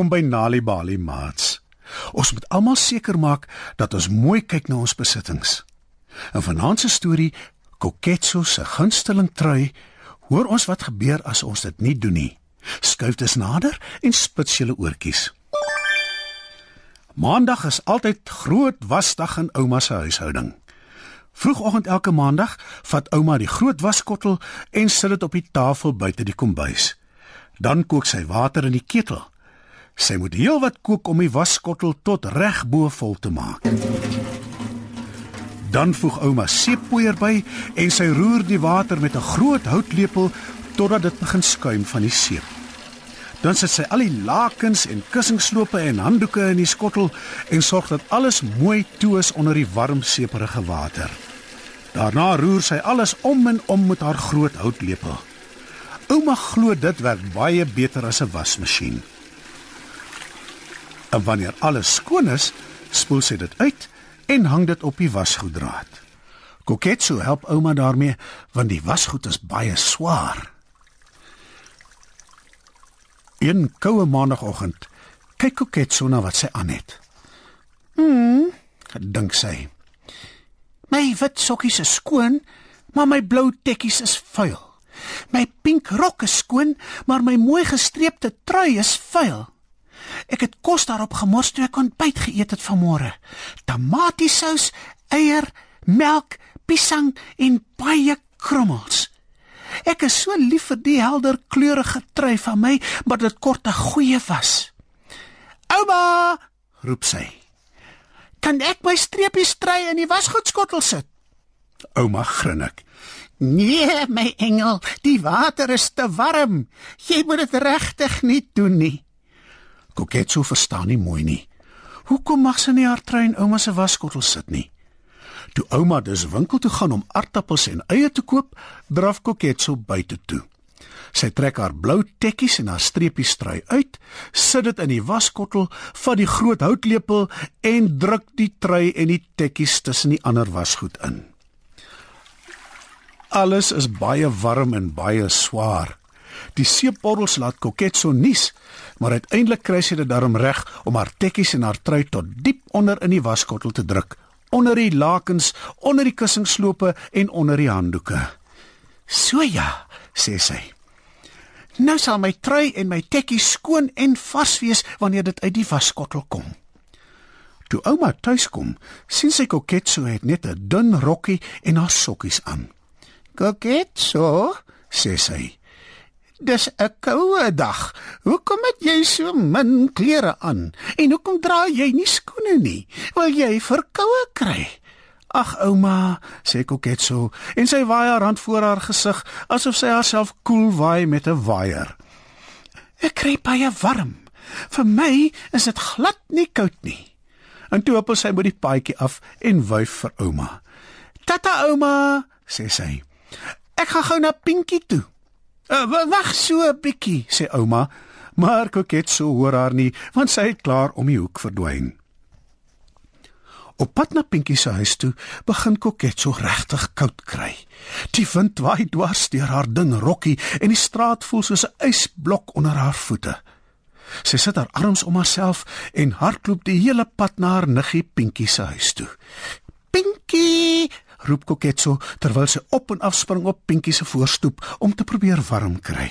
Welkom by Nali Bali Mats. Ons moet almal seker maak dat ons mooi kyk na ons besittings. In vanaand se storie Koketso se gunsteling trui, hoor ons wat gebeur as ons dit nie doen nie. Skuif dus nader en spits julle oortjies. Maandag is altyd groot wasdag in ouma se huishouding. Vroegoggend elke maandag vat ouma die groot waskottel en sit dit op die tafel buite die kombuis. Dan kook sy water in die ketel. Sy moet heelwat kook om die waskottel tot reg bo vol te maak. Dan voeg ouma seepoeier by en sy roer die water met 'n groot houtlepel totdat dit begin skuim van die seep. Dan sit sy al die lakens en kussingslope en handdoeke in die skottel en sorg dat alles mooi toe is onder die warm seeperige water. Daarna roer sy alles om en om met haar groot houtlepel. Ouma glo dit werk baie beter as 'n wasmasjien. En wanneer alles skoon is, spoel sy dit uit en hang dit op die wasgoeddraad. Koketsu help ouma daarmee want die wasgoed is baie swaar. Een koue maandagooggend kyk Koketsu na wat sy aan het. Hm, dink sy. My wit sokkies is skoon, maar my blou tekkies is vuil. My pink rok is skoon, maar my mooi gestreepte trui is vuil. Ek het kos daarop gemors toe ek ontbyt geëet het vanmôre. Tamatiesous, eier, melk, piesang en baie krummels. Ek is so lief vir die helder kleurige trui van my, maar dit kort 'n goeie was. Ouma, roep sy. Kan ek my streepies stry in die wasgoedskottel sit? Ouma grinnik. Nee, my engel, die water is te warm. Jy moet dit regtig nie doen nie. Koketso verstaan nie mooi nie. Hoekom mag sy nie haar trui in ouma se waskottel sit nie? Toe ouma dus winkel toe gaan om aardappels en eie te koop, draf Koketso buite toe. Sy trek haar blou tekkies en haar streepies trui uit, sit dit in die waskottel, vat die groot houtlepel en druk die trui en die tekkies tussen die ander wasgoed in. Alles is baie warm en baie swaar. Die seepborrels laat Koketso nies, maar uiteindelik kry sy dit darm reg om haar tekkies en haar trui tot diep onder in die waskottel te druk, onder die lakens, onder die kussingslope en onder die handdoeke. "So ja," sê sy. "Nou sal my trui en my tekkies skoon en vars wees wanneer dit uit die waskottel kom." Toe ouma tuis kom, sien sy Koketso het net 'n dun rokkie en haar sokkies aan. "Koketso," sê sy. Dis 'n koue dag. Hoekom het jy so min klere aan? En hoekom dra jy nie skoene nie? Wil jy verkoue kry? Ag ouma, sê Koketso en sy waai haar hand voor haar gesig asof sy haarself koel waai met 'n waier. Ek kry baie warm. Vir my is dit glad nie koud nie. En toe hoppel sy by die paadjie af en wuif vir ouma. "Tata ouma," sê sy. "Ek gaan gou na Pinkie toe." Uh, "Wag so 'n bietjie," sê ouma, maar Koketso hoor haar nie want sy het klaar om die hoek verdwyn. Op pad na Pinkie se huis toe, begin Koketso regtig koud kry. Die wind waai dwars deur haar dun rokkie en die straat voel soos 'n ysblok onder haar voete. Sy sit haar arms om haarself en hardloop die hele pad na haar niggie Pinkie se huis toe. "Pinkie!" Roep Koketso terwyl sy op en af spring op Pinkie se voorstoep om te probeer warm kry.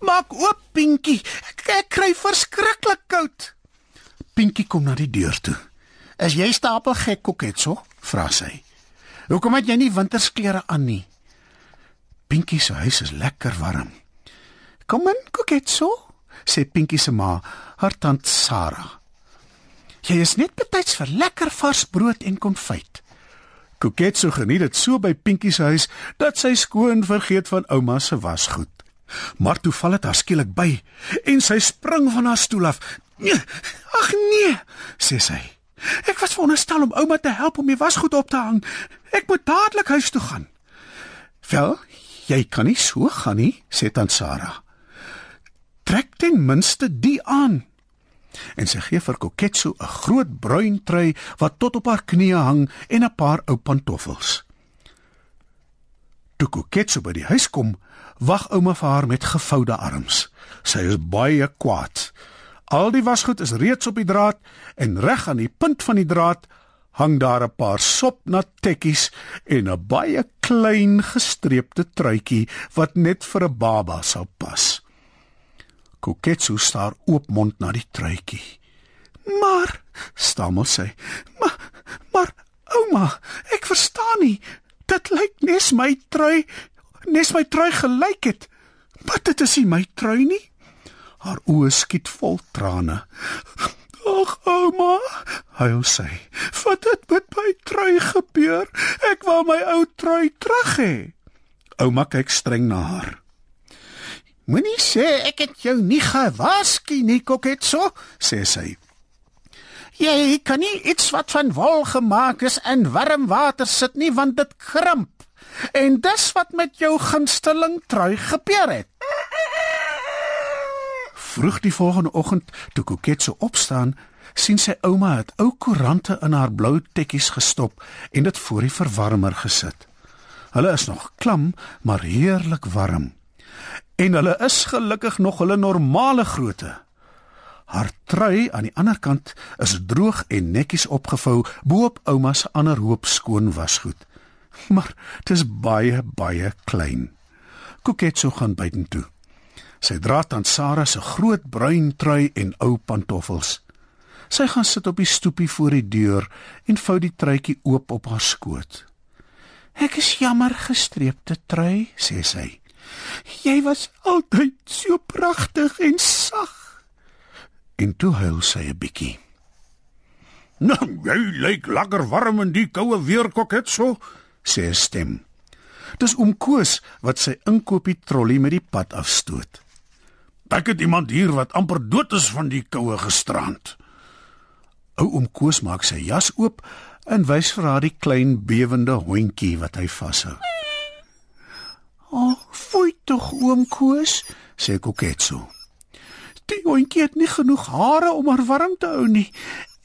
"Maak oop, Pinkie. Ek, ek kry verskriklik koud." Pinkie kom na die deur toe. "Is jy stapel gek, Koketso?" vra sy. "Hoekom het jy nie wintersklere aan nie?" Pinkie se huis is lekker warm. "Kom in, Koketso," sê Pinkie se ma, haar tant Sarah. "Jy is net betyds vir lekker vars brood en konfyt." Koketso geniet dit so by Pinkie se huis dat sy skoon vergeet van ouma se wasgoed. Maar toe val dit haar skielik by en sy spring van haar stoel af. "Ag nee," sê sy. "Ek was veronderstel om ouma te help om die wasgoed op te hang. Ek moet dadelik huis toe gaan." "Wel, jy kan nie so gaan nie," sê tant Sarah. "Trek ten minste die aan." En sy gee vir Koketso 'n groot bruin trui wat tot op haar knieë hang en 'n paar ou pantoffels. Toe Koketso by die huis kom, wag ouma vir haar met gevoude arms. Sy is baie kwaad. Al die wasgoed is reeds op die draad en reg aan die punt van die draad hang daar 'n paar sopnat tekkies en 'n baie klein gestreepte truitjie wat net vir 'n baba sou pas. Koketsu staar oopmond na die truitjie. "Maar," stamel sy, "maar, maar ouma, ek verstaan nie. Dit lyk nes my trui, nes my trui gelyk het. Maar dit is nie my trui nie." Haar oë skiet vol trane. "Ag, ouma," huil sy. "Wat het met my trui gebeur? Ek wou my ou trui terug hê." Ouma kyk streng na haar. "Moenie sê ek het jou nie gewaskie nie, Koketso," sê sy. "Jy kan nie iets wat van wol gemaak is in warm water sit nie, want dit krimp. En dis wat met jou gunsteling trui gebeur het." Vroeg die volgende oggend, toe Koketso opstaan, sien sy ouma het ou koerante in haar blou tekkies gestop en dit voor die verwarmer gesit. Hulle is nog klam, maar heerlik warm. En hulle is gelukkig nog hulle normale grootte. Haar trui aan die ander kant is droog en netjies opgevou bo-op ouma se ander hoop skoon wasgoed. Maar dit is baie baie klein. Koketso gaan buitentoe. Sy dra dan Sarah se groot bruin trui en ou pantoffels. Sy gaan sit op die stoepie voor die deur en vou die truitjie oop op haar skoot. "Ek is jammer gestreepte trui," sê sy. "Jy was altyd so pragtig en sag." En toe huil sy 'n bietjie. "Nou, jy lyk lekker warm in die koue weer, koketso," sê 'n stem. Dis oom Koos wat sy inkoopie trolly met die pad afstoot. Ek het iemand hier wat amper dood is van die koue gisterand. Ou oom Koos maak sy jas oop en wys vir haar die klein bewende hondjie wat hy vashou. "O, oh, fooi tog oom Koos," sê Koketso. "Die hondjie het nie genoeg hare om haar warm te hou nie.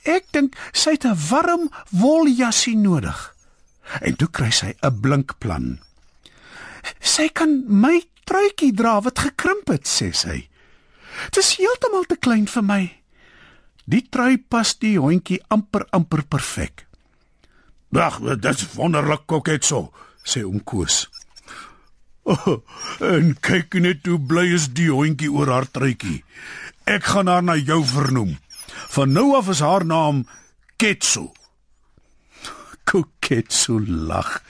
Ek dink sy het 'n warm woljasie nodig." En toe kry sy 'n blink plan. "Sy kan my truitjie dra wat gekrimp het," sê sy. Dit is heeltemal te klein vir my. Die trui pas die hondjie amper amper perfek. "Wag, dit's wonderlik koketso," sê oom Koos. Oh, en kyk net hoe bly is die hondjie oor haar truitjie. Ek gaan haar na jou vernoem. Van nou af is haar naam Ketso. Koketso lag.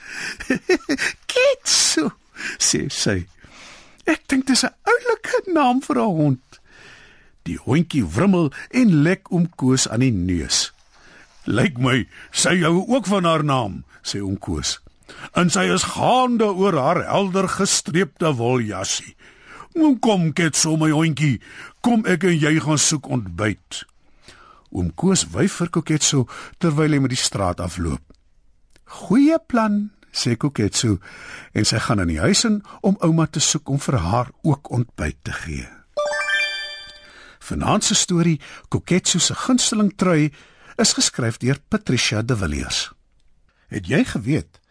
Ketso, sê sy. Ek dink dit is 'n oulike naam vir 'n hond. Die hondjie wrimmel en lek oom Koos aan die neus. Lyk my sy hou ook van haar naam, sê oom Koos. En sy is gaande oor haar helder gestreepte woljassie. Kom kom ket so my hondjie, kom ek en jy gaan soek ontbyt. Oom Koos wyf vir Koketso terwyl hy met die straat afloop. Goeie plan, sê Koketso en sy gaan in die huis in om ouma te soek om vir haar ook ontbyt te gee. Vanaand se storie, Koketsu se gunsteling trui, is geskryf deur Patricia de Villiers. Het jy geweet